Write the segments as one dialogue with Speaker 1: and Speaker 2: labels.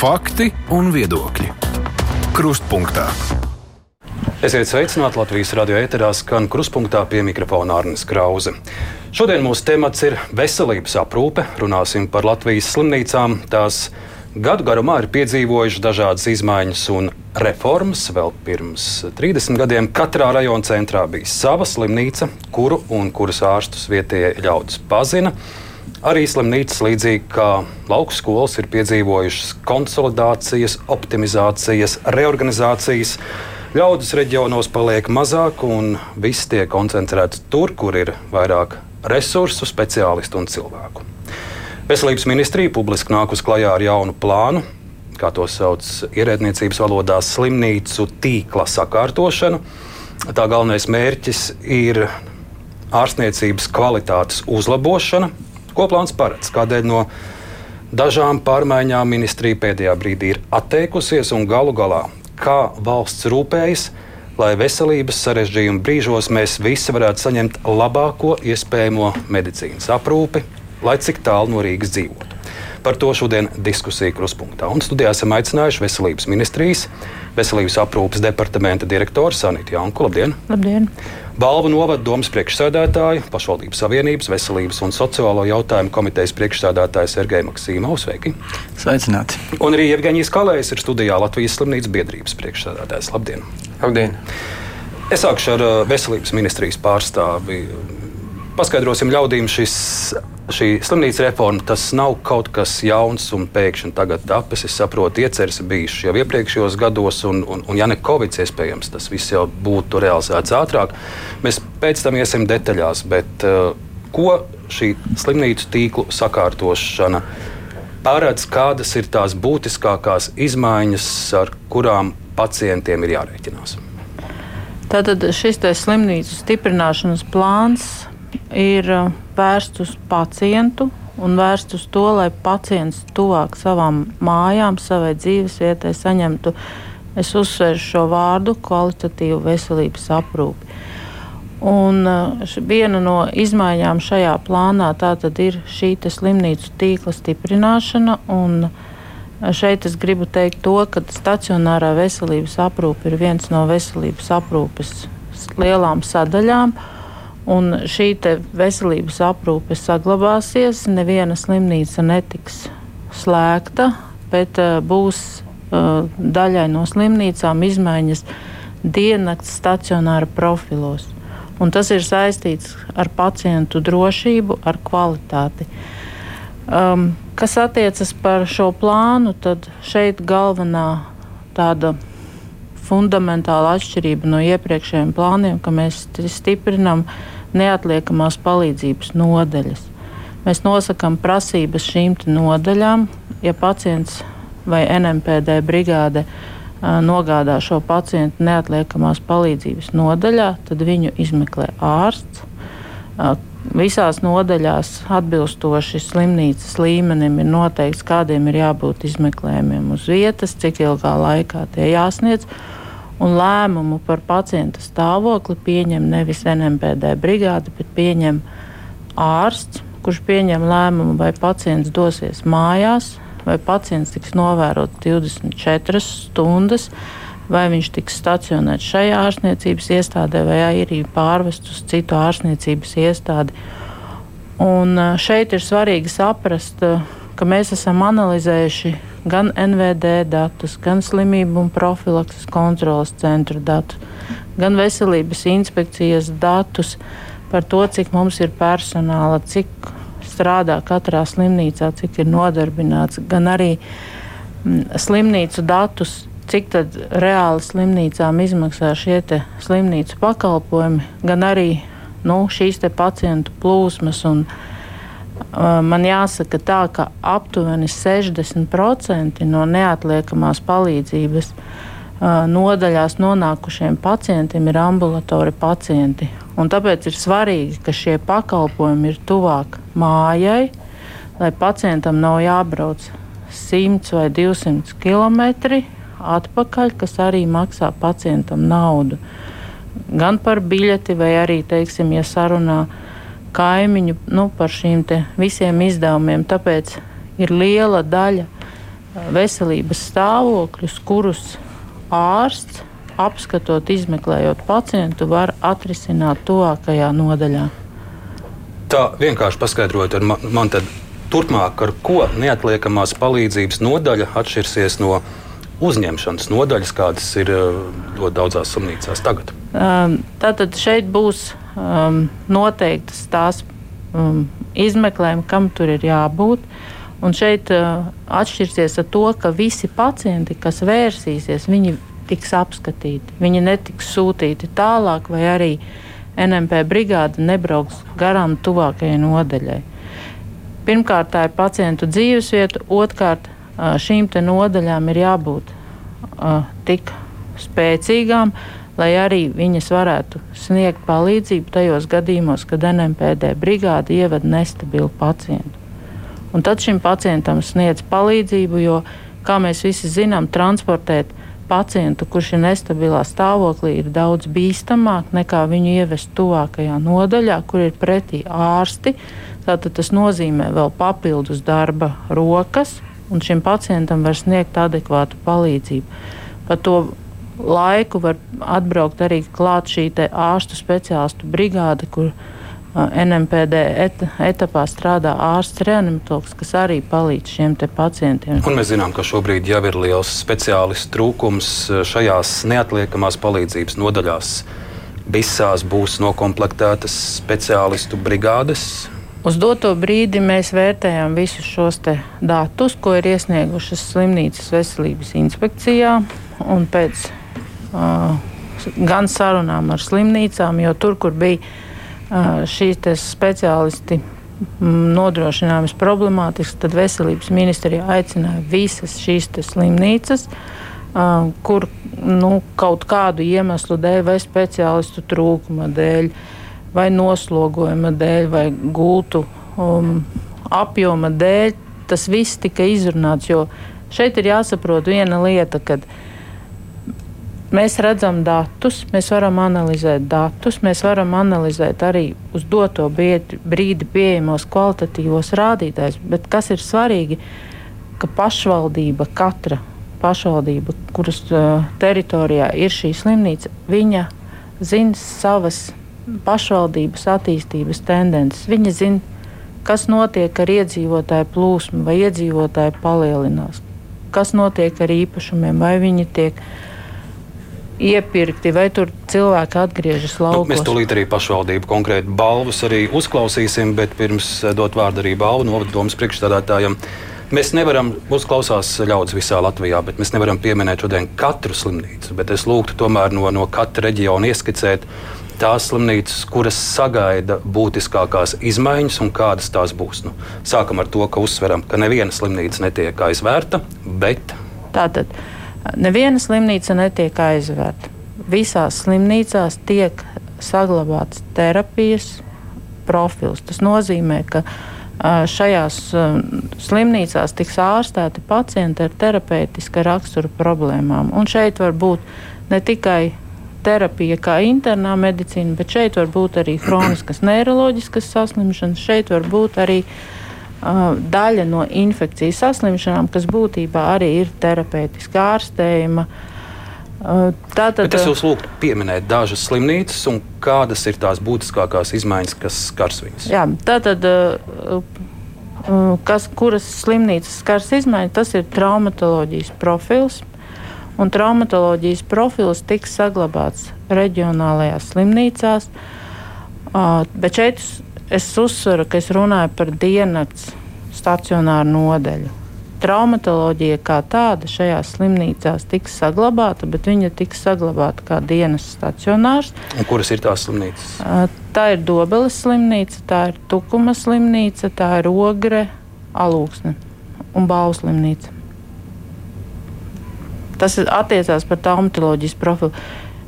Speaker 1: Fakti un viedokļi. Krustpunktā.
Speaker 2: Esiet sveicināti Latvijas radio ēterā, skan krustpunktā pie mikrofona Arnijas Krause. Šodien mūsu temats ir veselības aprūpe. Runāsim par Latvijas slimnīcām. Tās gadu garumā ir piedzīvojušas dažādas izmaiņas un reformas. Vēl pirms 30 gadiem katrā rajona centrā bija sava slimnīca, kuru un kuras ārstus vietējie ļaudis pazina. Arī slimnīcas, līdzīgi kā lauku skolas, ir piedzīvojušas konsolidācijas, optimizācijas, reorganizācijas. Ļaudis reģionos paliek mazāk, un viss tiek koncentrēts tur, kur ir vairāk resursu, speciālistu un cilvēku. Veselības ministrija publiski nākus klajā ar jaunu plānu, kā to sauc ierēdniecības valodā, slimnīcu tīkla sakārtošanu. Tā galvenais mērķis ir ārstniecības kvalitātes uzlabošana, Ko plāns paredz? Kādēļ no dažām pārmaiņām ministrija pēdējā brīdī ir atteikusies un galu galā kā valsts rūpējas, lai veselības sarežģījuma brīžos mēs visi varētu saņemt labāko iespējamo medicīnas aprūpi, lai cik tālu no Rīgas dzīvotu. Par to šodien diskusija kruspunktā. Un studijā esam aicinājuši Veselības ministrijas, Veselības aprūpes departamenta direktoru Sanītu Janku. Labdien!
Speaker 3: Labdien!
Speaker 2: Balvu novada domas priekšsēdētāju, pašvaldības savienības, veselības un sociālo jautājumu komitejas priekšsēdētājs Sergei Maksīmovs. Sveiki!
Speaker 4: Sveicināti!
Speaker 2: Un arī Evgeņijas Kalējs ir studijā Latvijas slimnīcas biedrības priekšsēdētājs. Labdien!
Speaker 4: Labdien!
Speaker 2: Es sākšu ar uh, veselības ministrijas pārstāvi. Paskaidrosim ļaudīm šis šī slimnīca reforma tas nav kaut kas jauns un pēkšņi tagad tapis. Es saprotu, ieceres bijušas jau iepriekšējos gados, un, un, un ja ne Covid, iespējams, tas viss jau būtu realizēts ātrāk. Mēs pēc tam iesim detaļās, bet uh, ko šī slimnīcu tīklu sakārtošana paredz, kādas ir tās būtiskākās izmaiņas, ar kurām pacientiem ir jārēķinās?
Speaker 3: Tātad šis slimnīcu stiprināšanas plāns ir uh, vērsts uz pacientu un vērsts uz to, lai pacients tuvāk savām mājām, savai dzīvesvietai saņemtu, es uzsveru šo vārdu, kvalitatīvu veselības aprūpi. Un uh, viena no izmaiņām šajā plānā ir šī slimnīcu tīkla stiprināšana. Uh, šeit es gribu teikt to, ka stacionārā veselības aprūpe ir viens no veselības aprūpes lielām sadaļām. Uh, Un šī veselības aprūpe saglabāsies, neviena slimnīca netiks slēgta, bet uh, būs uh, daļai no slimnīcām izmaiņas diennakts stacionāra profilos. Un tas ir saistīts ar pacientu drošību, ar kvalitāti. Um, kas attiecas par šo plānu, tad šeit galvenā tāda fundamentāla atšķirība no iepriekšējiem plāniem, ka mēs stiprinām neatliekamās palīdzības nodaļas. Mēs nosakām prasības šīm nodaļām. Ja pacients vai NMPD brigāde a, nogādā šo pacientu neatliekamās palīdzības nodaļā, tad viņu izmeklē ārsts. A, visās nodaļās atbilstoši slimnīcas līmenim ir noteikts, kādiem ir jābūt izmeklējumiem uz vietas, cik ilgā laikā tie jāsniedz un lēmumu par pacienta stāvokli pieņem nevis NMPD brigāde, bet pieņem ārsts, kurš pieņem lēmumu, vai pacients dosies mājās, vai pacients tiks novērots 24 stundas, vai viņš tiks stacionēts šajā ārstniecības iestādē, vai arī pārvests uz citu ārstniecības iestādi. Un šeit ir svarīgi saprast, ka mēs esam analizējuši gan NVD datus, gan slimību un profilakses kontrolas centra datus, gan veselības inspekcijas datus par to, cik mums ir personāla, cik strādā katrā slimnīcā, cik ir nodarbināts, gan arī mm, slimnīcu datus, cik reāli slimnīcām izmaksā šie slimnīcu pakalpojumi, gan arī nu, šīs pacientu plūsmas un Man jāsaka tā, ka aptuveni 60% no neatliekamās palīdzības nodaļās nonākušiem pacientiem ir ambulatori pacienti. Un tāpēc ir svarīgi, ka šie pakalpojumi ir tuvāk mājai, lai pacientam nav jābrauc 100 vai 200 km atpakaļ, kas arī maksā pacientam naudu. Gan par biļeti, vai arī, teiksim, ja sarunā kaimiņu nu, par šīm visiem izdevumiem. Tāpēc ir liela daļa veselības stāvokļus, kurus ārsts apskatot, izmeklējot pacientu, var atrisināt tuvākajā nodaļā.
Speaker 2: Tā vienkārši paskaidrojot, man, man tad turpmāk ar ko neatliekamās palīdzības nodaļa atšķirsies no uzņemšanas nodaļas, kādas ir ļoti daudzās slimnīcās tagad.
Speaker 3: Tātad šeit būs um, noteiktas tās um, izmeklējumi, kam tur ir jābūt. Un šeit uh, atšķirsies ar to, ka visi pacienti, kas vērsīsies, viņi tiks apskatīti. Viņi netiks sūtīti tālāk, vai arī NMP brigāde nebrauks garām tuvākajai nodaļai. Pirmkārt, tā ir pacientu dzīvesvieta, otrkārt, šīm nodaļām ir jābūt uh, tik spēcīgām, lai arī viņas varētu sniegt palīdzību tajos gadījumos, kad NMPD brigāde ievada nestabilu pacientu. Un tad šim pacientam sniedz palīdzību, jo, kā mēs visi zinām, transportēt pacientu, kurš ir nestabilā stāvoklī, ir daudz bīstamāk nekā viņu ievest tuvākajā nodaļā, kur ir pretī ārsti. Tātad tas nozīmē vēl papildus darba rokas, un šim pacientam var sniegt adekvātu palīdzību. Pa to laiku var atbraukt arī klāt šī ārstu speciālistu brigāde, kur NMPD et, etapā strādā ārsts reanimatologs, kas arī palīdz šiem pacientiem.
Speaker 2: Un mēs zinām, ka šobrīd jau ir liels speciālistu trūkums šajās neatliekamās palīdzības nodaļās. Visās būs noklāptas speciālistu brigādes.
Speaker 3: Uz doto brīdi mēs vērtējam visus šos datus, ko ir iesniegušas slimnīcas veselības inspekcijā. Pēc gan sarunām ar slimnīcām, jo tur, kur bija šīs speciālisti nodrošinājumas problemātisks, tad veselības ministrija aicināja visas šīs slimnīcas, kur nu, kaut kādu iemeslu dēļ, vai speciālistu trūkuma dēļ, vai noslogojuma dēļ, vai gultu um, apjoma dēļ, tas viss tika izrunāts. Jo šeit ir jāsaprot viena lieta, kad Mēs redzam datus, mēs varam analizēt datus, mēs varam analizēt arī uz doto brīdi pieejamos kvalitatīvos rādītājus. Bet kas ir svarīgi, ka pašvaldība, katra pašvaldība, kuras uh, teritorijā ir šī slimnīca, viņa zina savas pašvaldības attīstības tendences. Viņa zina, kas notiek ar iedzīvotāju plūsmu, vai iedzīvotāji palielinās, kas notiek ar īpašumiem, vai viņi tiek ielikumi iepirkti, vai tur cilvēki atgriežas laukos.
Speaker 2: Nu, mēs tūlīt arī pašvaldību konkrēti balvas arī uzklausīsim, bet pirms eh, dot vārdu arī balvu novaddomas priekšstādātājiem. Mēs nevaram, mums klausās ļaudis visā Latvijā, bet mēs nevaram pieminēt šodien katru slimnīcu. Bet es lūgtu tomēr no, no katra reģiona ieskicēt tās slimnīcas, kuras sagaida būtiskākās izmaiņas un kādas tās būs. Nu, sākam ar to, ka uzsveram, ka neviena slimnīca netiek aizvērta, bet.
Speaker 3: Tātad Neviena slimnīca netiek aizvērta. Visās slimnīcās tiek saglabāts terapijas profils. Tas nozīmē, ka šajās slimnīcās tiks ārstēti pacienti ar terapeitiska rakstura problēmām. Un šeit var būt ne tikai terapija kā internā medicīna, bet šeit var būt arī hroniskas neiroloģiskas saslimšanas, šeit var būt arī uh, daļa no infekcijas saslimšanām, kas būtībā arī ir terapeitiska ārstējuma.
Speaker 2: Tātad, Bet es jūs lūgtu pieminēt dažas slimnīcas un kādas ir tās būtiskākās izmaiņas, kas skars viņas.
Speaker 3: Jā, tātad, kas, kuras slimnīcas skars izmaiņas, tas ir traumatoloģijas profils. Un traumatoloģijas profils tiks saglabāts reģionālajās slimnīcās. Bet šeit es uzsveru, ka es runāju par diennakts stacionāru nodeļu. Traumatoloģija kā tāda šajās slimnīcās tiks saglabāta, bet viņa tiks saglabāta kā dienas stacionārs.
Speaker 2: Un kuras ir tās slimnīcas?
Speaker 3: Tā ir Dobeles slimnīca, tā ir Tukuma slimnīca, tā ir Ogre, Alūksne un Bālu slimnīca. Tas attiecās par traumatoloģijas profilu.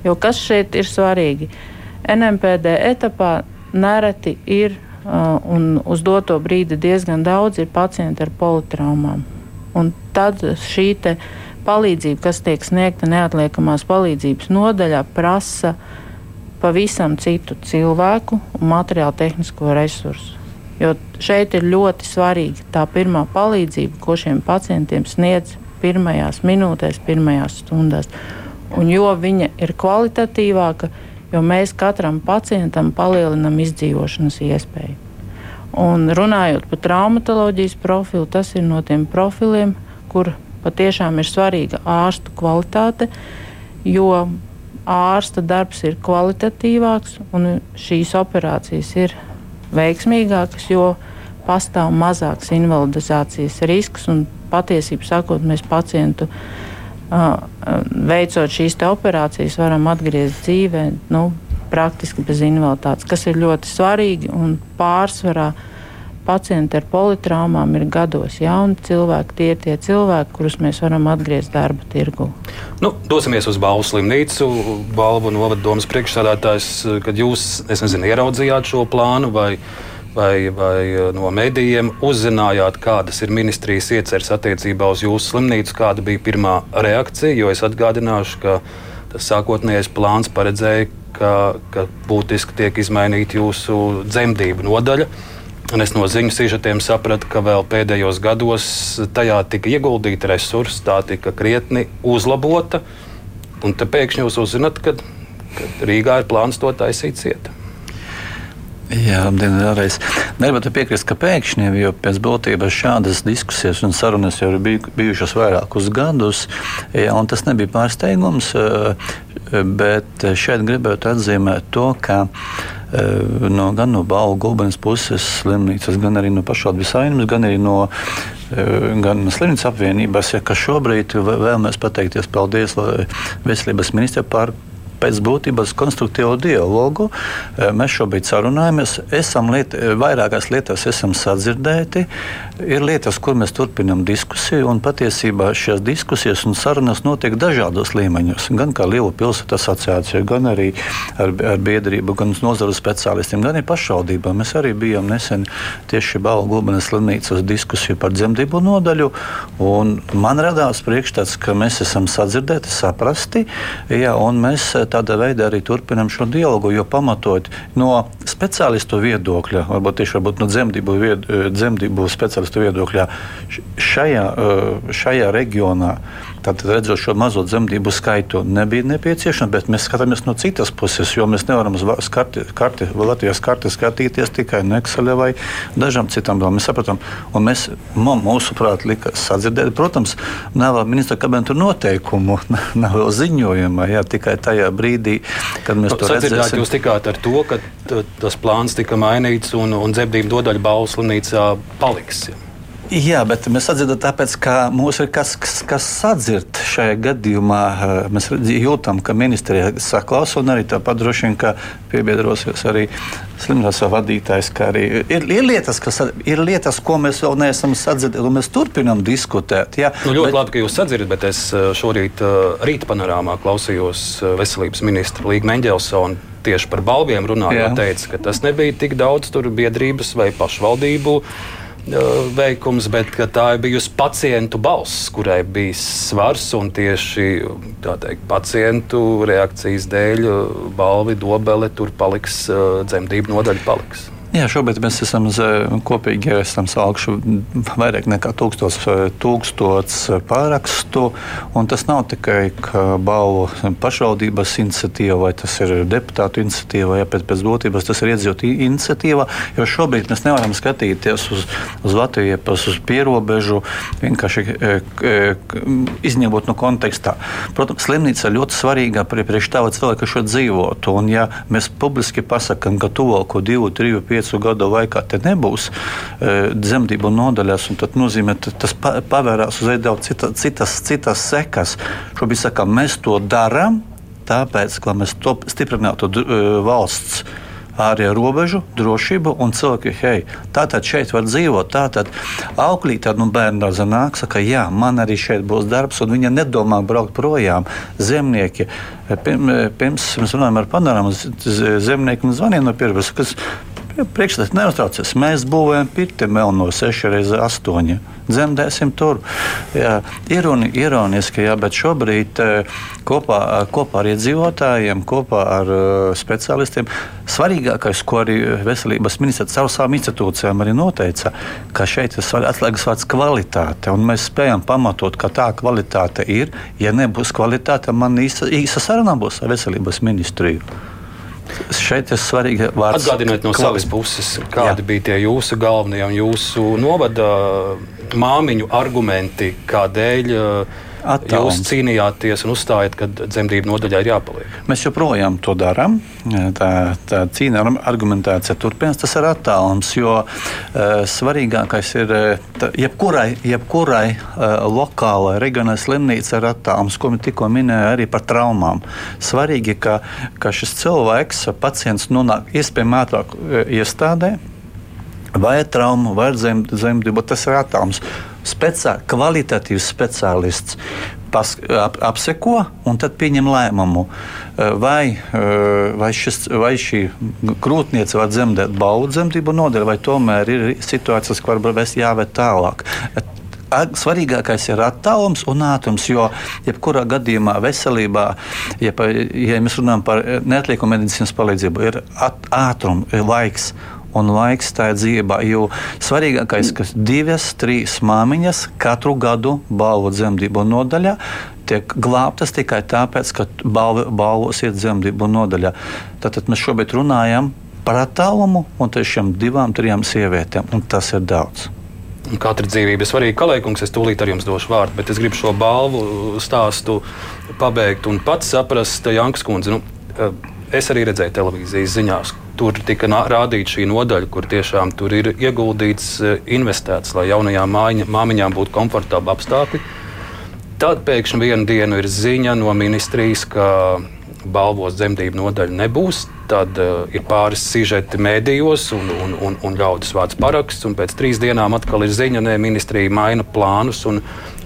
Speaker 3: Jo kas šeit ir svarīgi? NMPD etapā nereti ir un uz doto brīdi diezgan daudz ir pacienti ar politraumām. Un tad šī palīdzība, kas tiek sniegta neatliekamās palīdzības nodaļā, prasa pavisam citu cilvēku un materiālu tehnisko resursu. Jo šeit ir ļoti svarīga tā pirmā palīdzība, ko šiem pacientiem sniedz pirmajās minūtēs, pirmajās stundās. Un jo viņa ir kvalitatīvāka, jo mēs katram pacientam palielinām izdzīvošanas iespēju. Un runājot par traumatoloģijas profilu, tas ir no tiem profiliem, kur patiešām ir svarīga ārstu kvalitāte, jo ārsta darbs ir kvalitatīvāks un šīs operācijas ir veiksmīgākas, jo pastāv mazāks invalidizācijas risks. Patiesībā sakot, mēs pacientu uh, veicot šīs operācijas, varam atgriezt dzīvē nu, praktiski bez invaliditātes, kas ir ļoti svarīgi un pārsvarā. Pacienti ar politraumām ir gados jauni cilvēki. Tie ir tie cilvēki, kurus mēs varam atgriezt darba tirgu.
Speaker 2: Nu, dosimies uz Balvu slimnīcu. Balvu novada priekšsādātājs, kad jūs nezinu, ieraudzījāt šo plānu vai, vai, vai eh, no medijiem uzzinājāt, kādas ir ministrijas ieceres attiecībā uz jūsu slimnīcu, kāda bija pirmā reakcija. Jo es atgādināšu, ka tas sākotnējais plāns paredzēja, ka, ka būtiski tiek izmainīta jūsu dzemdību nodaļa. Un es no ziņu sižetiem sapratu, ka vēl pēdējos gados tajā tika ieguldīta resursi, tā tika krietni uzlabota. Un te pēkšņi jūs uzzināt, ka, ka Rīgā ir plāns to taisīt cieta.
Speaker 4: Jā, labdien, vēlreiz. Nevaru piekrist, ka pēkšņi, jo pēc būtības šādas diskusijas un sarunas jau ir bijušas vairākus gadus, jā, un tas nebija pārsteigums, bet šeit gribētu atzīmēt to, ka no, gan no Balvu Gulbenes puses slimnīcas, gan arī no pašvaldības saimnes, gan arī no gan slimnīcas apvienības, ja, ka šobrīd vēlamies pateikties paldies veselības ministrijai par pēc būtības konstruktīvu dialogu. Eh, mēs šobrīd sarunājamies, esam liet, vairākās lietās esam sadzirdēti. Ir lietas, kur mēs turpinām diskusiju, un patiesībā šīs diskusijas un sarunas notiek dažādos līmeņos. Gan kā Lielu pilsētu asociācija, gan arī ar, ar biedrību, gan nozaru speciālistiem, gan arī pašvaldībām. Mēs arī bijām nesen tieši Balvu Gulbenes slimnīcas diskusiju par dzemdību nodaļu, man radās priekšstats, ka mēs esam sadzirdēti, saprasti, jā, un mēs tādā veidā arī turpinām šo dialogu, jo pamatot no speciālistu viedokļa, varbūt tieši varbūt no dzemdību, vied, dzemdību speciālistu viedokļa, šajā, šajā reģionā Tātad, redzot šo mazo dzemdību skaitu, nebija nepieciešams, bet mēs skatāmies no citas puses, jo mēs nevaram uz karti, karti, Latvijas karti skatīties tikai no Excel vai dažām citām domām. Mēs sapratām, un mēs, mūsuprāt, lika sadzirdēt, protams, nav ministra kabineta noteikumu, nav jau ziņojuma, jā, tikai tajā brīdī, kad mēs
Speaker 2: to redzējām. Jūs tikāt ar to, ka tas plāns tika mainīts un, un dzemdību nodaļa Baulas slimnīcā paliks. Jā.
Speaker 4: Jā, bet mēs atzīstam, tāpēc, ka mums ir kas, kas, kas sadzird šajā gadījumā. Mēs jūtam, ka ministrija saklausa un arī tāpat droši vien, ka piebiedrosies arī slimnīcas vadītājs. Arī ir, ir, lietas, kas, ir lietas, ko mēs vēl neesam sadzirdējuši, un mēs turpinām diskutēt. Jā,
Speaker 2: nu, ļoti bet... labi, ka jūs sadzirdat, bet es šorīt rīta panorāmā klausījos veselības ministra Līga Mendelsona tieši par balviem runājot, teica, ka tas nebija tik daudz biedrības vai pašvaldību veikums, bet tā ir bijusi pacientu balss, kurai bija svars un tieši teikt, pacientu reakcijas dēļ balvi dobele tur paliks, dzemdību nodaļa paliks.
Speaker 4: Jā, šobrīd mēs esam kopīgi esam sākuši vairāk nekā tūkstots, tūkstots pārakstu. Tas nav tikai balvu pašvaldības iniciatīva vai tas ir deputātu iniciatīva, ja pēc, pēc būtības tas ir iedzīvotāju iniciatīva. Jo šobrīd mēs nevaram skatīties uz, uz Latviju, uz pierobežu, vienkārši e, e, izņemot no kontekstā. Protams, slimnīca ir ļoti svarīga priekš tā, lai cilvēki šeit dzīvotu. Un, ja mēs publiski pasakām, ka tuvāko divu, triju, piecu piecu gadu laikā te nebūs e, dzemdību nodaļās, tas nozīmē, ka tas pavērās uz daudz cita, citas, citas sekas. Šobrīd sakām, mēs to darām, tāpēc, ka mēs to stiprinātu e, valsts ārējo robežu, drošību un cilvēku, hei, tātad šeit var dzīvot. Tātad auklīte no nu, bērna nāk, saka, jā, man arī šeit būs darbs, un viņa nedomā braukt projām. Zemnieki, pirms mēs runājam ar panorāmu, zemnieki man zvanīja no pieredzes, kas Priekšstats neuztraucies. Mēs būvējam pirti melno 6x8. Dzemdēsim tur. Jā, ironi, ironiski, jā, bet šobrīd eh, kopā, kopā ar iedzīvotājiem, kopā ar uh, speciālistiem, svarīgākais, ko arī veselības ministrs caur savām institūcijām arī noteica, ka šeit ir atslēgas vārds kvalitāte. Mēs spējam pamatot, ka tā kvalitāte ir. Ja nebūs kvalitāte, man īsa, īsa saruna būs ar veselības ministriju. Šeit ir svarīgi vārds.
Speaker 2: Atgādiniet no savas puses, kādi Jā. bija tie jūsu galvenie un jūsu novada māmiņu argumenti, kādēļ uh, Attālums. Jūs cīnījāties un uzstājat, ka dzemdību nodaļā ir jāpaliek.
Speaker 4: Mēs joprojām to darām. Tā, tā cīņa ar argumentāciju turpinās. Tas ir attālums, jo uh, svarīgākais ir, tā, jebkurai, jebkurai uh, lokālai, reģionālai slimnīcai ir attālums, ko mēs tikko minējām arī par traumām. Svarīgi, ka, ka šis cilvēks, pacients nonāk iespējami ātrāk iestādē, vai traumu, vai dzemdību, tas ir attālums speciā, kvalitatīvs speciālists pas, ap, apseko un tad pieņem lēmumu, eh, vai, eh, vai, šis, vai šī grūtniece var dzemdēt balvu dzemdību nodeļu, vai tomēr ir situācijas, kur varbūt jāved tālāk. Svarīgākais ir attālums un ātrums, jo jebkurā gadījumā veselībā, ja, ja mēs runājam par neatliekumu medicīnas palīdzību, ir at, ātrums, ir laiks un laiks tā ir dzīvībā. Jo svarīgākais, ka divas, trīs māmiņas katru gadu balvu dzemdību nodaļā tiek glābtas tikai tāpēc, ka balv, balvos iet dzemdību nodaļā. Tātad mēs šobrīd runājam par attālumu un šiem divām, trijām sievietēm, un tas ir daudz.
Speaker 2: Katra dzīvība ir svarīga. Kalēkungs, es tūlīt ar jums došu vārdu, bet es gribu šo balvu stāstu pabeigt un pats saprast, Jankas kundze. Nu, es arī redzēju televīzijas ziņās, tur tika rādīta šī nodaļa, kur tiešām tur ir ieguldīts, e, investēts, lai jaunajām mājiņa, māmiņām būtu komfortabli apstākļi. Tad pēkšņi vienu dienu ir ziņa no ministrijas, ka balvos dzemdību nodaļa nebūs. Tad uh, ir pāris sižeti mēdījos un, un, un, un ļaudis vārds paraksts. Pēc trīs dienām atkal ir ziņa, ka ministrija maina plānus un,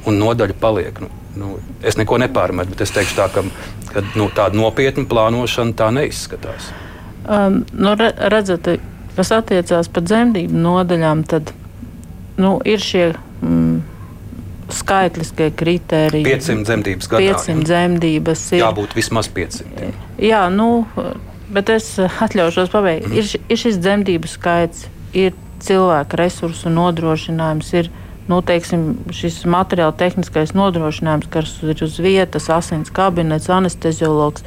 Speaker 2: un nodaļa paliek. Nu, nu, es neko nepārmetu, bet es teikšu tā, ka, ka nu, tāda nopietna plānošana tā neizskatās.
Speaker 3: Um, nu, redzat, kas attiecās par dzemdību nodaļām, tad nu, ir šie mm, skaitliskie kriteriji.
Speaker 2: 500 dzemdības gadā.
Speaker 3: 500 dzemdības ir.
Speaker 2: Jābūt vismaz 500.
Speaker 3: Jā, nu, bet es atļaušos pabeigt. Mm. Ir, ir šis dzemdību skaits, ir cilvēka resursu nodrošinājums, ir nu, teiksim, šis materiāla tehniskais nodrošinājums, kas ir uz vietas, asins kabinets, anesteziologs.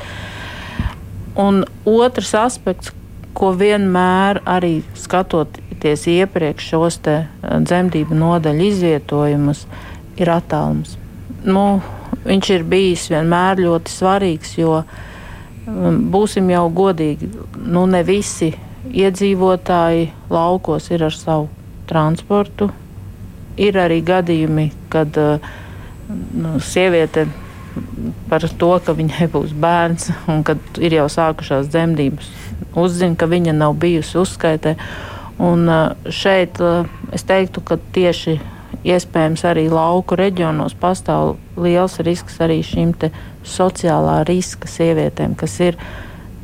Speaker 3: Un otrs aspekts, ko vienmēr arī skatoties iepriekš šos eh, dzemdību nodaļu izvietojumus, ir attālums. Nu, viņš ir bijis vienmēr ļoti svarīgs, jo um, būsim jau godīgi, nu, ne visi iedzīvotāji laukos ir ar savu transportu. Ir arī gadījumi, kad uh, nu, sieviete par to, ka viņai būs bērns un kad ir jau sākušās dzemdības, uzzina, ka viņa nav bijusi uzskaitē. Un šeit es teiktu, ka tieši iespējams arī lauku reģionos pastāv liels risks arī šīm sociālā riska sievietēm, kas ir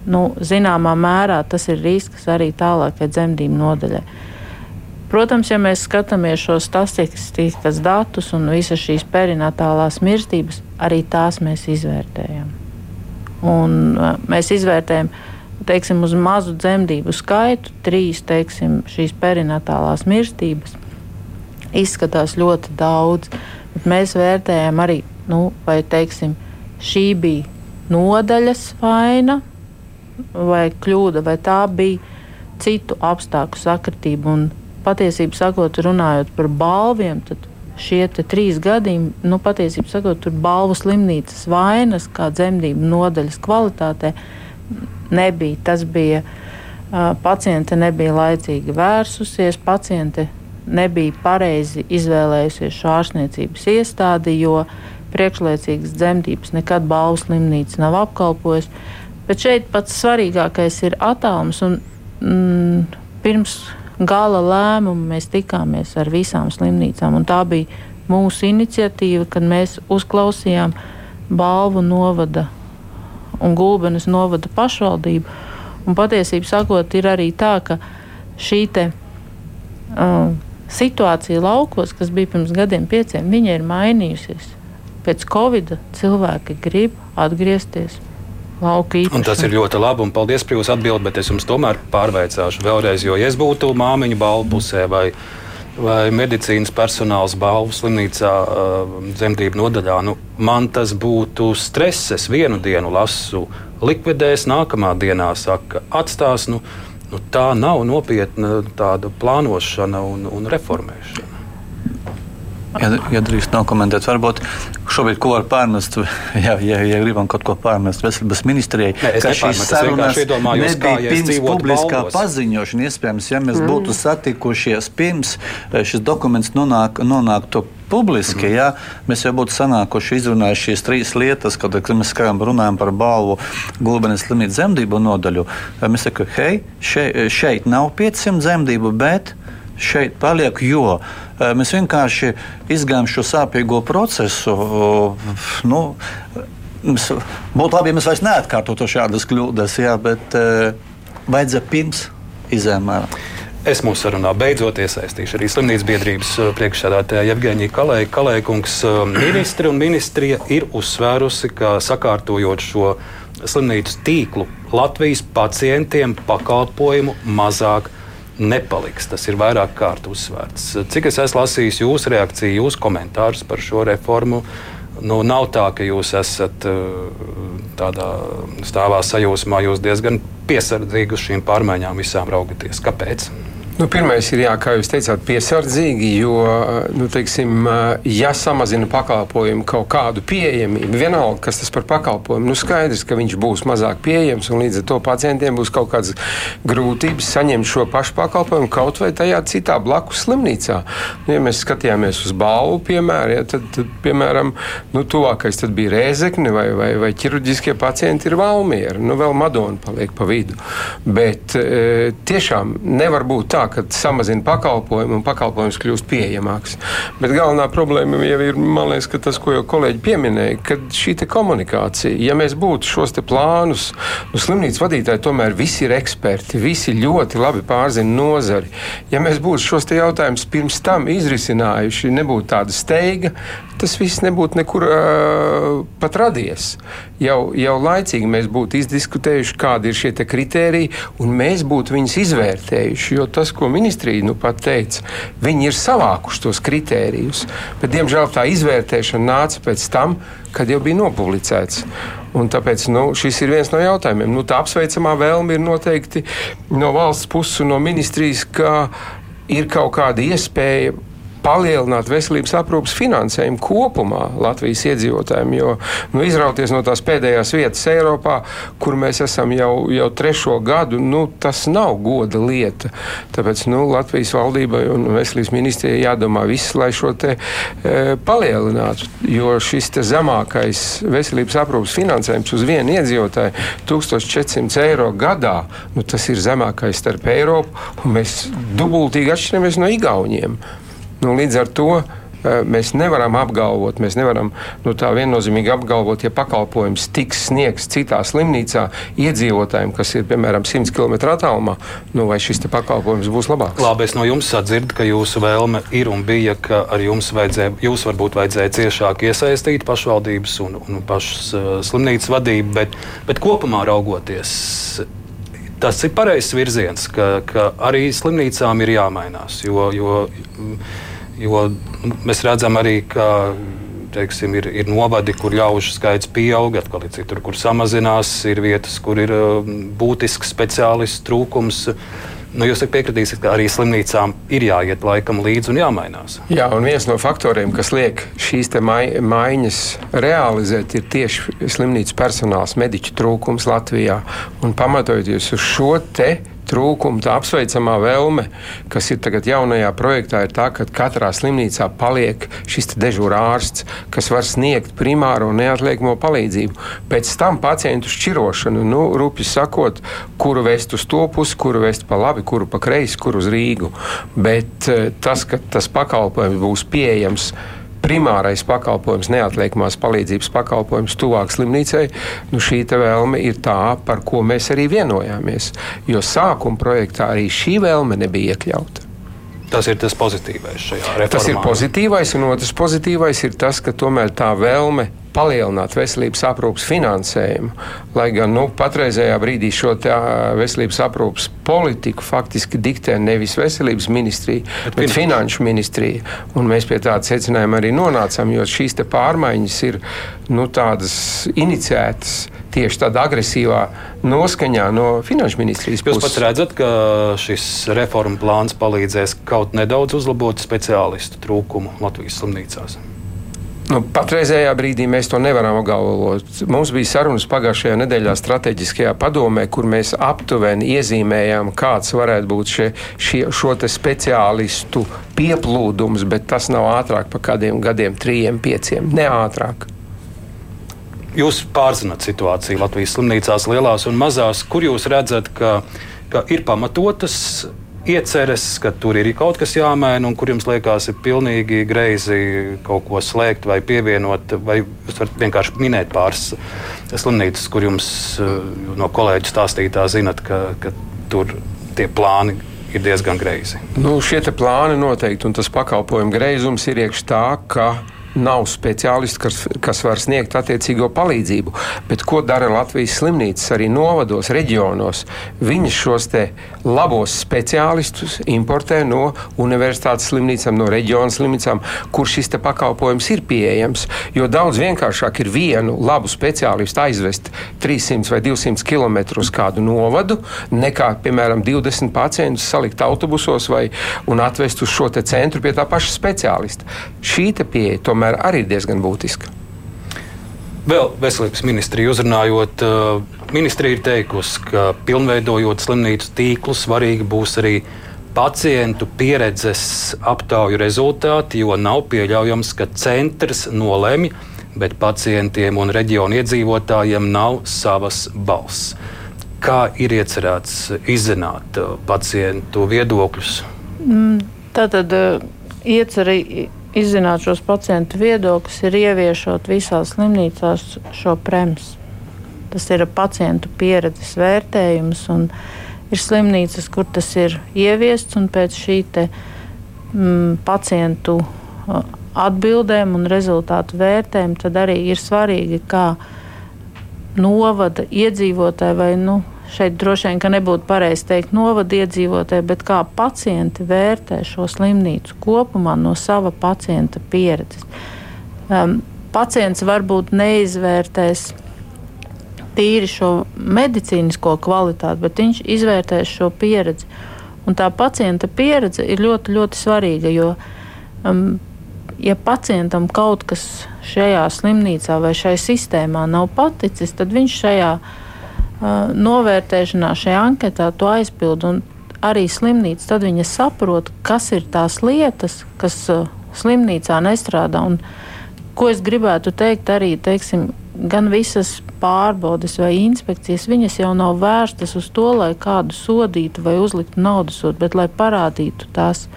Speaker 3: nu, zināmā mērā tas ir risks arī tālākai dzemdību nodaļai. Protams, ja mēs skatāmies šo statistikas datus un visas šīs perinatālās mirstības, arī tās mēs izvērtējam. Un, uh, mēs izvērtējam teiksim, uz mazu dzemdību skaitu, trīs teiksim, šīs perinatālās mirstības. Izskatās ļoti daudz, bet mēs vērtējam arī, nu, vai teiksim, šī bija nodaļas vaina vai kļūda, vai tā bija citu apstākļu sakritība patiesībā sakot, runājot par balviem, tad šie trīs gadījumi, nu, patiesībā sakot, tur balvu slimnīcas vainas, kā dzemdību nodaļas kvalitātē, nebija. Tas bija uh, paciente nebija laicīgi vērsusies, paciente nebija pareizi izvēlējusies šo ārstniecības iestādi, jo priekšlaicīgas dzemdības nekad balvu slimnīca nav apkalpojusi. Bet šeit pats svarīgākais ir attālums. Un, mm, pirms gala lēmumu mēs tikāmies ar visām slimnīcām. Tā bija mūsu iniciatīva, kad mēs uzklausījām balvu novada un gulbenes novada pašvaldību. Un patiesībā sakot, ir arī tā, ka šī te, uh, situācija laukos, kas bija pirms gadiem, pieciem, ir mainījusies. Pēc Covid cilvēki grib atgriezties lauka īpašumā.
Speaker 2: Un tas ir ļoti labi, un paldies par jūsu atbildi, bet es jums tomēr pārveicāšu vēlreiz, jo ja es būtu māmiņu balvu pusē vai, vai medicīnas personāls balvu slimnīcā uh, dzemdību nodaļā, nu, man tas būtu stress. Es vienu dienu lasu, likvidēs, nākamā dienā saka, atstās. Nu, nu, tā nav nopietna tāda plānošana un, un reformēšana.
Speaker 4: Ja, ja drīkst nokomentēt, varbūt šobrīd ko var pārmest, ja, ja, ja gribam kaut ko pārmest veselības ministrijai.
Speaker 2: Nē, es
Speaker 4: šīs
Speaker 2: sarunas
Speaker 4: nebija pirms publiskā
Speaker 2: balvos.
Speaker 4: paziņošana. Iespējams, ja mēs mm. būtu satikušies pirms eh, šis dokuments nonāk, nonāktu publiski, mm. ja, mēs jau būtu sanākuši izrunājuši šīs trīs lietas, kad, kad mēs skaidām runājam par balvu Gulbenes slimnīcas dzemdību nodaļu. Mēs sakām, hei, šeit, šeit nav 500 dzemdību, bet šeit paliek, jo eh, mēs vienkārši izgājām šo sāpīgo procesu. Nu, būtu labi, ja mēs vairs neatkārtotu šādas kļūdas, jā, bet uh, vajadzēja pirms izēmēt.
Speaker 2: Es mūsu sarunā beidzot iesaistīšu arī slimnīcas biedrības eh, priekšsēdētāja Jevģīnija Kalēja. Kalējkungs ministri un ministrija ir uzsvērusi, ka sakārtojot šo slimnīcu tīklu Latvijas pacientiem pakalpojumu mazāk nepaliks. Tas ir vairāk kārt uzsvērts. Cik es esmu lasījis jūsu reakciju, jūsu komentārus par šo reformu, nu, nav tā, ka jūs esat uh, tādā stāvā sajūsmā, jūs diezgan piesardzīgi uz šīm pārmaiņām visām raugaties. Kāpēc?
Speaker 5: Nu, Pirmais ir, jā, kā jūs teicāt, piesardzīgi, jo, nu, teiksim, ja samazina pakalpojumu kaut kādu pieejamību, vienalga, kas tas par pakalpojumu, nu, skaidrs, ka viņš būs mazāk pieejams un līdz ar to pacientiem būs kaut kādas grūtības saņemt šo pašu pakalpojumu kaut vai tajā citā blakus slimnīcā. Nu, ja mēs skatījāmies uz balvu, piemēram, ja, tad, tad, piemēram, nu, tuvākais tad bija Rēzekne vai, vai, vai ķirurģiskie pacienti ir Valmiera. Nu, vēl Madona paliek pa vidu. Bet e, tiešām nevar būt tā, ka samazina pakalpojumu un pakalpojums kļūst pieejamāks. Bet galvenā problēma jau ir, man liekas, tas, ko jau kolēģi pieminēja, ka šī komunikācija, ja mēs būtu šos plānus, nu, slimnīcas vadītāji tomēr visi ir eksperti, visi ļoti labi pārzina nozari. Ja mēs būtu šos jautājumus pirms tam izrisinājuši, nebūtu tāda steiga, tas viss nebūtu nekur uh, pat radies. Jau, jau laicīgi mēs būtu izdiskutējuši, kādi ir šie kriteriji, un mēs būtu viņus izvērtējuši. Jo tas, ko ministrija nu pat teica, viņi ir savākuši tos kritērijus. Bet, diemžēl tā izvērtēšana nāca pēc tam, kad jau bija nopublicēts. Un tāpēc nu, šis ir viens no jautājumiem. Nu, tā apsveicamā vēlme ir noteikti no valsts puses un no ministrijas, ka ir kaut kāda iespēja palielināt veselības aprūpas finansējumu kopumā Latvijas iedzīvotājiem. Jo nu, izrauties no tās pēdējās vietas Eiropā, kur mēs esam jau, jau trešo gadu, nu, tas nav goda lieta. Tāpēc nu, Latvijas valdībai un veselības ministrijai jādomā viss, lai šo te e, palielinātu. Jo šis zemākais veselības aprūpas finansējums uz vienu iedzīvotāju - 1400 eiro gadā, nu, tas ir zemākais starp Eiropu, un mēs dubultīgi atšķiramies no Igauniem. Nu, līdz ar to eh, mēs nevaram apgalvot, mēs nevaram nu, tā viennozīmīgi apgalvot, ja pakalpojums tiks sniegts citā slimnīcā iedzīvotājiem, kas ir piemēram 100 km attālumā, nu, vai šis pakalpojums būs labāks.
Speaker 2: Labi, es no jums sadzirdu, ka jūsu vēlme ir un bija, ka ar jums vajadzēja, jūs varbūt vajadzēja ciešāk iesaistīt pašvaldības un, un pašas uh, slimnīcas vadību, bet, bet kopumā raugoties. Tas ir pareizs virziens, ka, ka arī slimnīcām ir jāmainās. Jo, jo, Jo mēs redzam arī, ka teiksim, ir, ir novadi, kur ļaužu skaits pieaug, atkal ir citur, kur samazinās, ir vietas, kur ir um, būtisks speciālistu trūkums. Nu, jūs piekritīsiet, ka arī slimnīcām ir jāiet laikam līdzi un jāmainās.
Speaker 5: Jā, un viens no faktoriem, kas liek šīs mai, maiņas realizēt, ir tieši slimnīcu personāls, mediķu trūkums Latvijā. Un pamatojoties uz šo te trūkumu, tā apsveicamā vēlme, kas ir tagad jaunajā projektā, ir tā, ka katrā slimnīcā paliek šis dežūra ārsts, kas var sniegt primāro neatliekamo palīdzību. Pēc tam pacientu šķirošanu, nu, rupji sakot, kuru vest uz to pusi, kuru vest pa labi, kuru pa kreisi, kuru uz Rīgu. Bet eh, tas, ka tas pakalpojums būs pieejams primārais pakalpojums, neatliekamās palīdzības pakalpojums tuvāk slimnīcai, nu šī vēlme ir tā, par ko mēs arī vienojāmies. Jo sākuma projektā arī šī vēlme nebija iekļauta.
Speaker 2: Tas ir tas pozitīvais šajā reformā.
Speaker 5: Tas ir pozitīvais, un otrs pozitīvais ir tas, ka tomēr tā vēlme palielināt veselības aprūpas finansējumu. Lai gan nu, patreizējā brīdī šo veselības aprūpas politiku faktiski diktē nevis veselības ministrija, bet, bet finanšu ministrija. Un mēs pie tāda secinājuma arī nonācām, jo šīs pārmaiņas ir nu, iniciētas tieši tādā agresīvā noskaņā no finanšu ministrijas
Speaker 2: puses. Jūs pats redzat, ka šis reformu plāns palīdzēs kaut nedaudz uzlabot speciālistu trūkumu Latvijas slimnīcās.
Speaker 5: Nu, patreizējā brīdī mēs to nevaram apgalvot. Mums bija sarunas pagājušajā nedēļā strateģiskajā padomē, kur mēs aptuveni iezīmējām, kāds varētu būt šie, šie, šo speciālistu pieplūdums, bet tas nav ātrāk par kādiem gadiem, trijiem, pieciem, ne ātrāk.
Speaker 2: Jūs pārzināt situāciju Latvijas slimnīcās, lielās un mazās, kur jūs redzat, ka, ka ir pamatotas ieceres, ka tur ir kaut kas jāmaina, un kur jums liekas, ir pilnīgi greizi kaut ko slēgt vai pievienot, vai jūs varat vienkārši minēt pāris slimnīcas, kur jums eh, no kolēģa stāstītā zinat, ka, ka tur tie plāni ir diezgan greizi.
Speaker 5: Nu, šie plāni noteikti, un tas pakalpojumu greizums ir iekšā tā, ka nav speciālisti, kas, kas var sniegt attiecīgo palīdzību. Bet ko dara Latvijas slimnīcas arī novados, reģionos? Viņi šos labos speciālistus importē no universitātes slimnīcām, no reģiona slimnīcām, kur šis pakalpojums ir pieejams. Jo daudz vienkāršāk ir vienu labu speciālistu aizvest 300 vai 200 km uz kādu novadu, nekā, piemēram, 20 pacientus salikt autobusos vai atvest uz šo centru pie tā paša speciālista. Šī pieeja tomēr tomēr arī ir diezgan būtiska.
Speaker 2: Vēl veselības ministrija uzrunājot, uh, ministrija ir teikusi, ka pilnveidojot slimnīcu tīklu, svarīgi būs arī pacientu pieredzes aptauju rezultāti, jo nav pieļaujams, ka centrs nolemj, bet pacientiem un reģionu iedzīvotājiem nav savas balss. Kā ir iecerēts izzināt uh, pacientu viedokļus?
Speaker 3: Mm, tātad uh, iecerēts izzināt šos pacientu viedokļus, ir ieviešot visās slimnīcās šo prems. Tas ir pacientu pieredzes vērtējums, un ir slimnīcas, kur tas ir ieviests, un pēc šī te, mm, pacientu atbildēm un rezultātu vērtējumu tad arī ir svarīgi, kā novada iedzīvotāji vai nu, šeit droši vien nebūtu pareizi teikt novada iedzīvotāji, bet kā pacienti vērtē šo slimnīcu kopumā no sava pacienta pieredzes. Um, pacients varbūt neizvērtēs tīri šo medicīnisko kvalitāti, bet viņš izvērtēs šo pieredzi. Un tā pacienta pieredze ir ļoti, ļoti svarīga, jo, um, ja pacientam kaut kas šajā slimnīcā vai šai sistēmā nav paticis, tad viņš šajā slimnīcā novērtēšanā šajā anketā to aizpild. Arī slimnīca tad viņa saprot, kas ir tās lietas, kas slimnīcā nestrādā. Un, ko es gribētu teikt, arī teiksim, gan visas pārbaudes vai inspekcijas, viņas jau nav vērstas uz to, lai kādu sodītu vai uzliktu naudas sodu, bet lai parādītu tās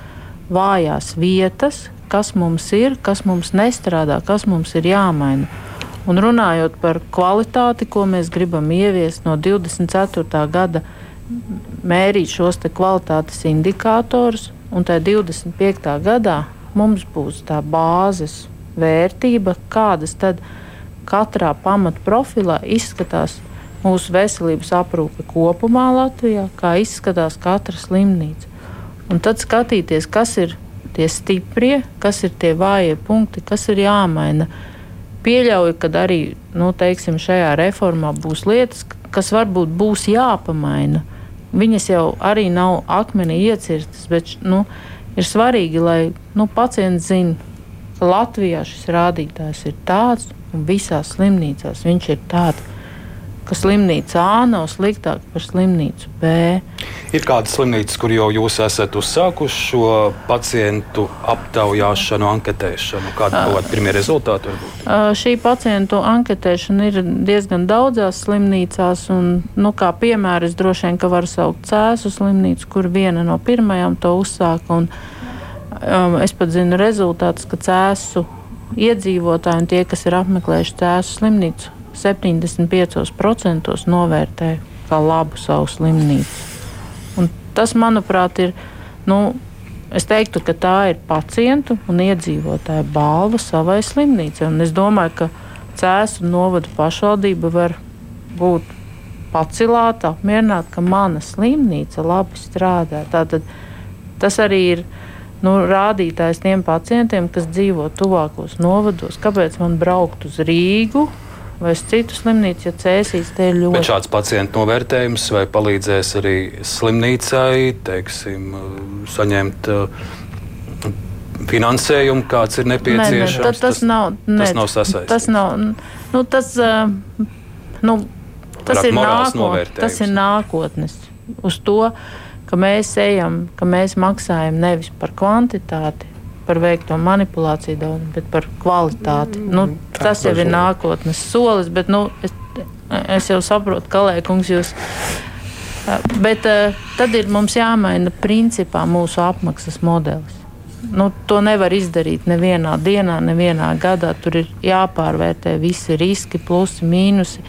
Speaker 3: vājās vietas, kas mums ir, kas mums nestrādā, kas mums ir jāmaina. Un runājot par kvalitāti, ko mēs gribam ieviest no 24. gada, mērīt šos kvalitātes indikatorus, un tajā 25. gadā mums būs tā bāzes vērtība, kādas tad katrā pamatprofilā izskatās mūsu veselības aprūpe kopumā Latvijā, kā izskatās katra slimnīca. Un tad skatīties, kas ir tie stiprie, kas ir tie vājie punkti, kas ir jāmaina pieļauju, ka arī nu, teiksim, šajā reformā būs lietas, kas varbūt būs jāpamaina. Viņas jau arī nav akmenī iecirstas, bet nu, ir svarīgi, lai nu, pacients zinātu, ka Latvijā šis rādītājs ir tāds un visās slimnīcās viņš ir tāds ka slimnīca A nav sliktāka par slimnīcu B.
Speaker 2: Ir kādas slimnīcas, kur jau jūs esat uzsākuši šo pacientu aptaujāšanu, anketēšanu? Kādi uh, pirmie rezultāti? Varbūt?
Speaker 3: Šī pacientu anketēšana ir diezgan daudzās slimnīcās. Un, nu, kā piemēra, es droši vien varu saukt Cēzu slimnīcu, kur viena no pirmajām to uzsāka. Un, um, es pat zinu rezultātus, ka Cēzu iedzīvotāji un tie, kas ir apmeklējuši cēsu slimnīcu, 75% novērtē kā labu savu slimnīcu. Un tas, manuprāt, ir. Nu, Es teiktu, ka tā ir pacientu un iedzīvotāju balva savai slimnīcai. Un es domāju, ka Cēzu novada pašvaldība var būt pacilāta, apmierināta, ka mana slimnīca labi strādā. Tātad tas arī ir nu, rādītājs tiem pacientiem, kas dzīvo tuvākos novados. Kāpēc man braukt uz Rīgu? Vai uz citu slimnīcu, ja cēsīs te ir ļoti.
Speaker 2: Bet šāds pacientu novērtējums vai palīdzēs arī slimnīcai, teiksim, saņemt uh, finansējumu, kāds ir nepieciešams.
Speaker 3: Nē, nē, tas, tas, nav,
Speaker 2: nē, tas nav sasaistīts.
Speaker 3: Tas nav, nu, tas, uh, nu, tas, ir nākot, tas ir nākotnes. Uz to, ka mēs ejam, ka mēs maksājam nevis par kvantitāti, par veikto manipulāciju daudz, bet par kvalitāti. Mm, nu, tas jau ir nākotnes solis, bet nu, es, es jau saprotu, ka Lēkungs jūs. Bet tad ir mums jāmaina principā mūsu apmaksas modelis. Nu, to nevar izdarīt nevienā dienā, nevienā gadā. Tur ir jāpārvērtē visi riski, plusi, mīnusi.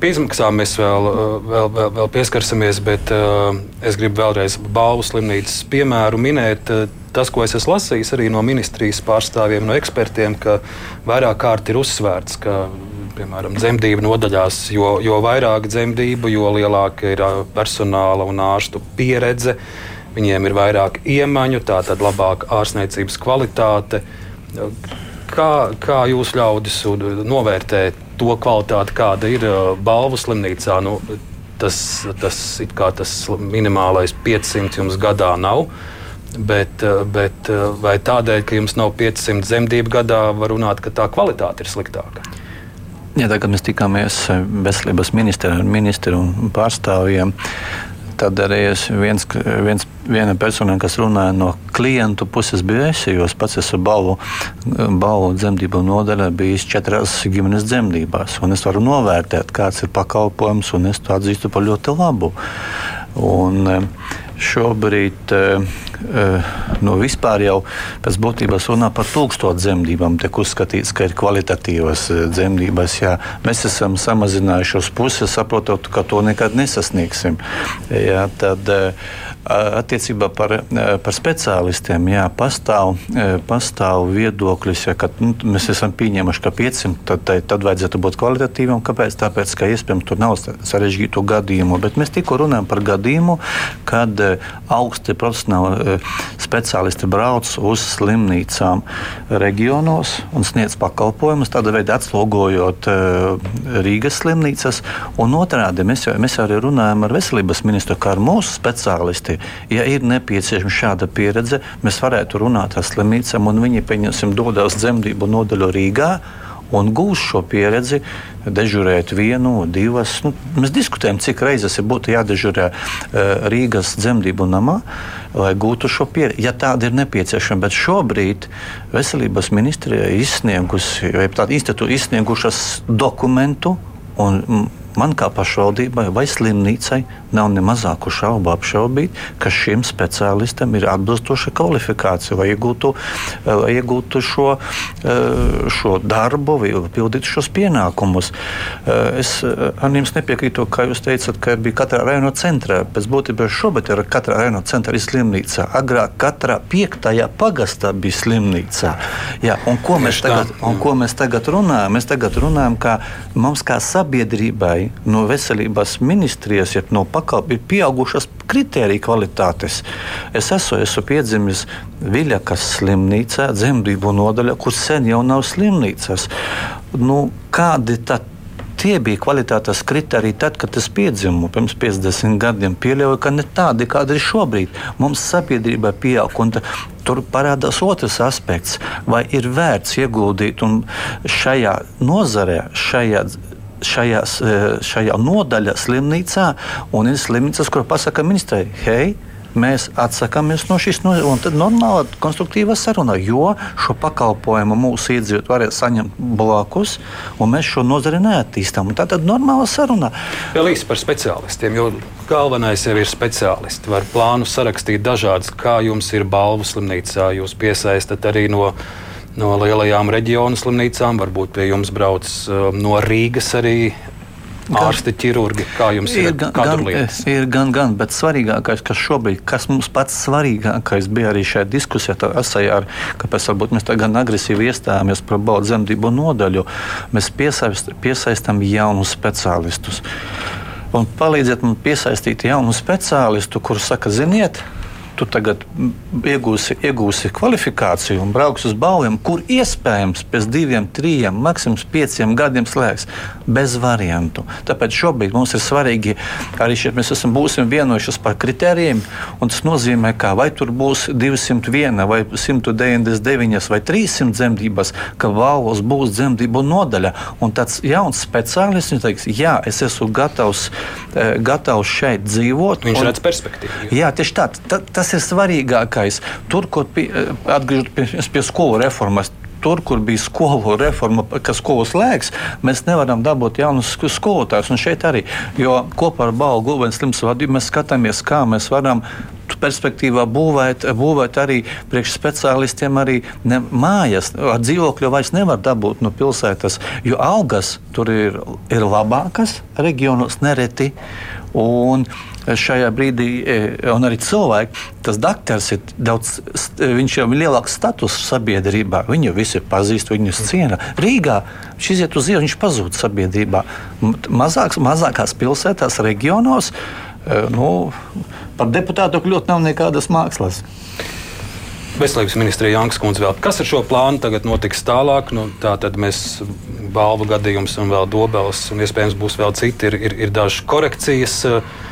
Speaker 2: Pie izmaksām mēs vēl, vēl, vēl, vēl pieskarsimies, bet uh, es gribu vēlreiz balvu slimnīcas piemēru minēt. Uh, tas, ko es esmu lasījis arī no ministrijas pārstāvjiem, no ekspertiem, ka vairāk kārt ir uzsvērts, ka piemēram, dzemdību nodaļās, jo, jo vairāk dzemdību, jo lielāka ir personāla un ārstu pieredze. Viņiem ir vairāk iemaņu, tā tad labāka ārstniecības kvalitāte. Kā, kā jūs ļaudis novērtē to kvalitāti, kāda ir balvu slimnīcā? Nu, tas, tas, tas minimālais 500 jums gadā nav. Bet, eh, bet eh, vai tādēļ, ka jums nav 500 zemdību gadā, var runāt, ka tā kvalitāte ir sliktāka?
Speaker 4: Jā, tagad mēs tikāmies veselības ministrā un ministru un pārstāvjiem. Tad arī es viens, viens, viena persona, kas runāja no klientu puses, bija es, jo es pats esmu balvu, balvu dzemdību nodaļā bijis četrās ģimenes dzemdībās. Es varu novērtēt, kāds ir pakalpojums, un es to atzīstu par ļoti labu. Un, šobrīd uh, nu, vispār jau pēc būtības runā par tūkstošu dzemdībām. Tiek uzskatīts, ka ir kvalitatīvas dzemdības. Jā. Mēs esam samazinājuši uz pusi, saprotot, ka to nekad nesasniegsim. Jā, tad, uh, Attiecībā par, par speciālistiem jā, pastāv, pastāv viedoklis, ja, ka nu, mēs esam pieņēmuši, ka 500 tad, tad, tad vajadzētu būt kvalitatīvam. Kāpēc? Tāpēc, ka iespējams tur nav sarežģītu gadījumu. Bet mēs tikko runājam par gadījumu, kad augsti profesionāli speciālisti brauc uz slimnīcām reģionos un sniedz pakalpojumus, tādā veidā atslogojot Rīgas slimnīcas. Un otrādi mēs, jau, mēs arī runājam ar veselības ministru, kā ar mūsu speciālistu ārsti. Ja ir nepieciešama šāda pieredze, mēs varētu runāt ar slimnīcām, un viņi, pieņemsim, dodas dzemdību nodaļu Rīgā un gūs šo pieredzi, dežurēt vienu, divas. Nu, mēs diskutējam, cik reizes ir būtu jādežurē uh, Rīgas dzemdību namā, lai gūtu šo pieredzi, ja tāda ir nepieciešama. Bet šobrīd veselības ministrijai izsniegusi, vai tāda institūta izsniegušas dokumentu. Un man kā pašvaldībai vai slimnīcai nav ne mazāku šaubu apšaubīt, ka šim speciālistam ir atbilstoša kvalifikācija, lai iegūtu, lai iegūtu šo, eh, šo darbu, vai pildītu šos pienākumus. Eh, es eh, ar jums nepiekrītu, kā jūs teicat, ka bija katrā rajonā centrā. Pēc būtības šobrīd ir katrā rajonā centrā ir slimnīca. Agrāk katrā piektajā pagastā bija slimnīca. Jā, un ko, mēs tagad, un ko mēs tagad runājam? Mēs tagad runājam, ka mums kā sabiedrībai no veselības ministrijas ir no pakalp, ir pieaugušas kritērija kvalitātes. Es esmu, esmu piedzimis Viļakas slimnīcā, dzemdību nodaļā, kur sen jau nav slimnīcas. Nu, kādi tad tie bija kvalitātes kriteriji tad, kad es piedzimu pirms 50 gadiem. Pieļauju, ka ne tādi, kādi ir šobrīd. Mums sabiedrība pieaug. Tur parādās otrs aspekts, vai ir vērts ieguldīt šajā nozarē, šajā šajās, šajā nodaļā slimnīcā, un ir slimnīcas, kur pasaka ministrai, hei, mēs atsakāmies no šīs tad normāla, konstruktīva saruna, jo šo pakalpojumu mūsu iedzīvotāji varēs saņemt blakus, un mēs šo nozari neattīstām. Tā tad normāla saruna.
Speaker 2: Vēl īsi par speciālistiem, jo galvenais jau ir speciālisti. Var plānu sarakstīt dažādas, kā jums ir balvu slimnīcā, jūs piesaistat arī no no lielajām reģionu slimnīcām, varbūt pie jums brauc no Rīgas arī ārsti, ķirurgi, kā jums ir, ir gan,
Speaker 4: gan, ir gan, gan, bet svarīgākais, kas šobrīd, kas mums pats svarīgākais bija arī šajā diskusijā, tā asajā, ar, kāpēc varbūt mēs tā gan agresīvi iestājāmies par baudu zemdību nodaļu, mēs piesaist, piesaistam jaunus speciālistus. Un palīdziet man piesaistīt jaunu speciālistu, kurš saka, ziniet, tu tagad iegūsi, iegūsi kvalifikāciju un brauks uz balviem, kur iespējams pēc diviem, trim, maksimums pieciem gadiem slēgs bez variantu. Tāpēc šobrīd mums ir svarīgi arī šeit mēs esam būsim vienojušies par kritērijiem, tas nozīmē, ka vai tur būs 201 vai 199 vai 300 dzemdības, ka valvos būs dzemdību nodaļa, un tāds jauns speciālists teiks, jā, es esmu gatavs, eh, gatavs šeit dzīvot.
Speaker 2: Viņš redz perspektīvu.
Speaker 4: Jā, tieši tā tas tas ir svarīgākais. Tur, kur eh, atgriežoties pie, skolu reformas, tur, kur bija skolu reforma, kas skolu slēgs, mēs nevaram dabūt jaunus skolotājus. Un šeit arī, jo kopā ar Balgu Gulbens slims vadību mēs skatāmies, kā mēs varam perspektīvā būvēt, būvēt arī priekšspeciālistiem arī ne, mājas. Ar dzīvokļu vairs nevar dabūt no pilsētas, jo algas tur ir, ir labākas reģionos nereti. Un šajā brīdī, e, un arī cilvēki, tas doktors ir daudz, viņš jau ir lielāks status sabiedrībā. Viņu visi pazīst, viņu ciena. Rīgā viņš iziet uz ielas, viņš pazūd sabiedrībā. Mazāks, mazākās pilsētās, reģionos. E, nu, par deputātu kļūt nav nekādas mākslas.
Speaker 2: Veselības ministrija Jankas kundze vēl. Kas ar šo plānu tagad notiks tālāk? Nu, tā tad mēs balvu gadījums un vēl dobels, un iespējams būs vēl citi, ir, ir, ir dažas korekcijas. Uh,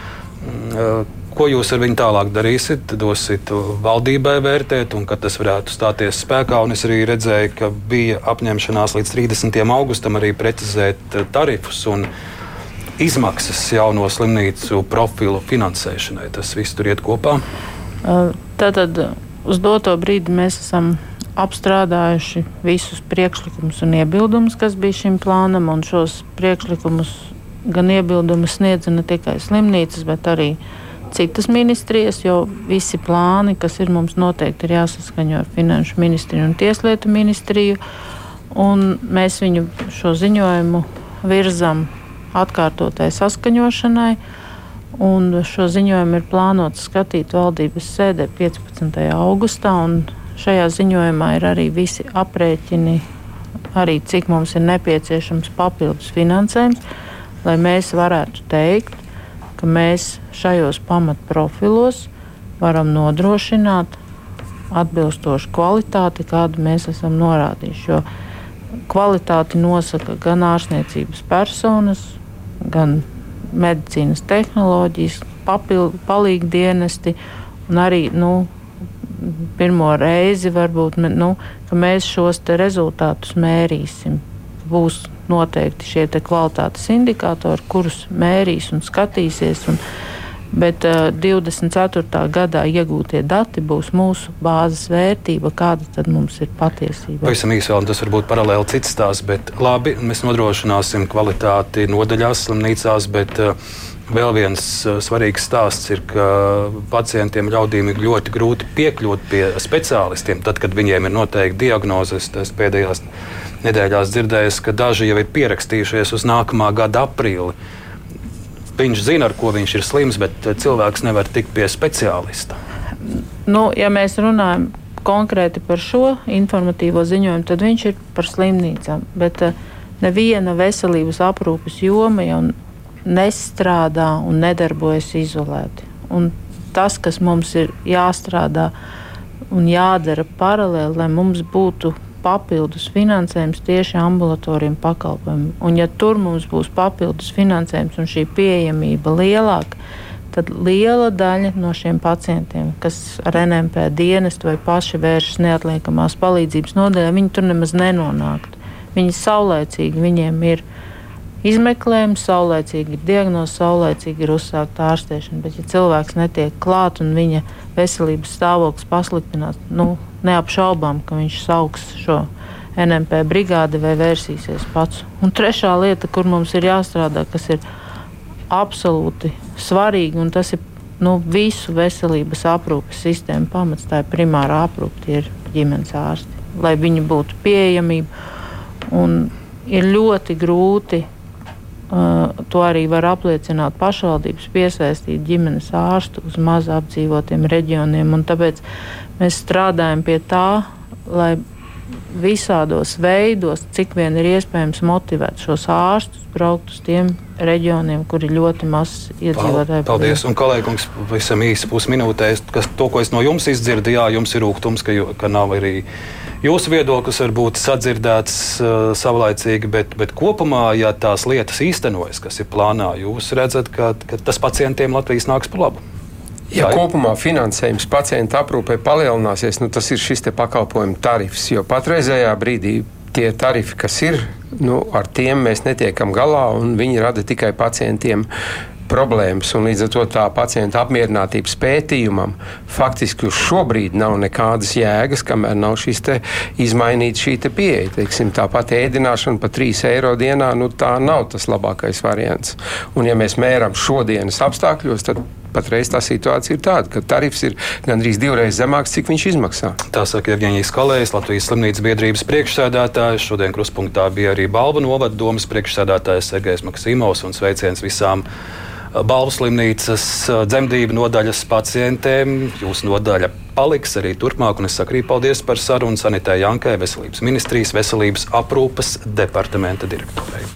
Speaker 2: Ko jūs ar viņu tālāk darīsiet? Dosiet valdībai vērtēt, un kad tas varētu stāties spēkā. Un es arī redzēju, ka bija apņemšanās līdz 30. augustam arī precizēt tarifus un izmaksas jauno slimnīcu profilu finansēšanai. Tas viss tur iet kopā.
Speaker 3: Tātad uz doto brīdi mēs esam apstrādājuši visus priekšlikumus un iebildumus, kas bija šim plānam, un šos priekšlikumus gan iebildumus sniedza ne tikai slimnīcas, bet arī citas ministrijas, jo visi plāni, kas ir mums noteikti, ir jāsaskaņo ar Finanšu ministriju un Tieslietu ministriju. Un mēs viņu šo ziņojumu virzam atkārtotai saskaņošanai. Un šo ziņojumu ir plānots skatīt valdības sēdē 15. augustā. Šajā ziņojumā ir arī visi aprēķini, arī cik mums ir nepieciešams papildus finansējums lai mēs varētu teikt, ka mēs šajos pamatprofilos varam nodrošināt atbilstošu kvalitāti, kādu mēs esam norādījuši. Jo kvalitāti nosaka gan ārstniecības personas, gan medicīnas tehnoloģijas, papildu palīgdienesti un arī nu, pirmo reizi varbūt nu, mēs šos rezultātus mērīsim. Būs noteikti šie kvalitātes indikātori, kurus mērīs un skatīsies. Un, Bet uh, 24. gadā iegūtie dati būs mūsu bāzes vērtība, kāda tad mums ir patiesība.
Speaker 2: Pavisam īsi vēl, tas varbūt paralēli cits stāsts, bet labi, mēs nodrošināsim kvalitāti nodaļās, slimnīcās, bet uh, vēl viens uh, svarīgs stāsts ir, ka pacientiem ļaudīm ir ļoti grūti piekļūt pie speciālistiem, tad, kad viņiem ir noteikti diagnozes, pēdējās nedēļās dzirdējis, ka daži jau ir pierakstījušies uz nākamā gada aprīli. Viņš zina, ar ko viņš ir slims, bet eh, cilvēks nevar tikt pie speciālista.
Speaker 3: Nu, ja mēs runājam konkrēti par šo informatīvo ziņojumu, tad viņš ir par slimnīcām. Bet uh, neviena veselības aprūpes joma jau nestrādā un nedarbojas izolēti. Un tas, kas mums ir jāstrādā un jādara paralēli, lai mums būtu papildus finansējums tieši ambulatoriem pakalpojumiem. Un, ja tur mums būs papildus finansējums un šī pieejamība lielāka, tad liela daļa no šiem pacientiem, kas ar NMP dienestu vai paši vēršas neatliekamās palīdzības nodaļā, viņi tur nemaz nenonāktu. Viņi saulēcīgi viņiem ir izmeklējums, saulēcīgi ir diagnoze, saulēcīgi ir uzsākta ārstēšana. Bet, ja cilvēks netiek klāt un viņa veselības stāvoklis pasliktinās, nu, neapšaubām, ka viņš sauks šo NMP brigādi vai vērsīsies pats. Un trešā lieta, kur mums ir jāstrādā, kas ir absolūti svarīga, un tas ir nu, visu veselības aprūpes sistēmu pamats, tā ir primāra aprūpe, tie ir ģimenes ārsti. lai viņi būtu pieejamība. Un ir ļoti grūti, to arī var apliecināt pašvaldības, piesaistīt ģimenes ārstu uz maz apdzīvotiem reģioniem. Tāpēc mēs strādājam pie tā, lai visādos veidos, cik vien ir iespējams motivēt šos ārstus braukt uz tiem reģioniem, kur ir ļoti maz iedzīvotāju.
Speaker 2: Paldies, un kolēģis, visam īsi pusminūtē, kas to, ko es no jums izdzirdu, jā, jums ir rūkums, ka, ka nav arī jūsu viedoklis varbūt sadzirdēts uh, savlaicīgi, bet, bet kopumā, ja tās lietas īstenojas, kas ir plānā, jūs redzat, ka, ka tas pacientiem Latvijas nāks par labu.
Speaker 5: Ja kopumā finansējums pacienta aprūpē palielināsies, nu, tas ir šis pakalpojumu tarifs. Jo patreizējā brīdī tie tarifi, kas ir, nu, ar tiem mēs netiekam galā, un viņi rada tikai pacientiem problēmas. Līdz ar to tā pacienta apmierinātības pētījumam faktiski šobrīd nav nekādas jēgas, kamēr nav šīs izmainīta šī pieeja. Teiksim, tāpat ēdināšana par 3 eiro dienā, nu, tā nav tas labākais variants. Un, ja mēs mēram šodienas apstākļos, tad patreiz tā situācija ir tāda, ka tarifs ir gandrīz divreiz zemāks, cik viņš izmaksā.
Speaker 2: Tā saka Evģēnijas Kalējs, Latvijas slimnīcas biedrības priekšsēdētājs. Šodien kruspunktā bija arī Balva novada domas priekšsēdētājs Sergejs Maksimovs un sveiciens visām Balvu slimnīcas dzemdību nodaļas pacientiem. Jūsu nodaļa paliks arī turpmāk, un es saku arī paldies par sarunu Sanitē Jankai, Veselības ministrijas veselības aprūpas departamenta direktorei.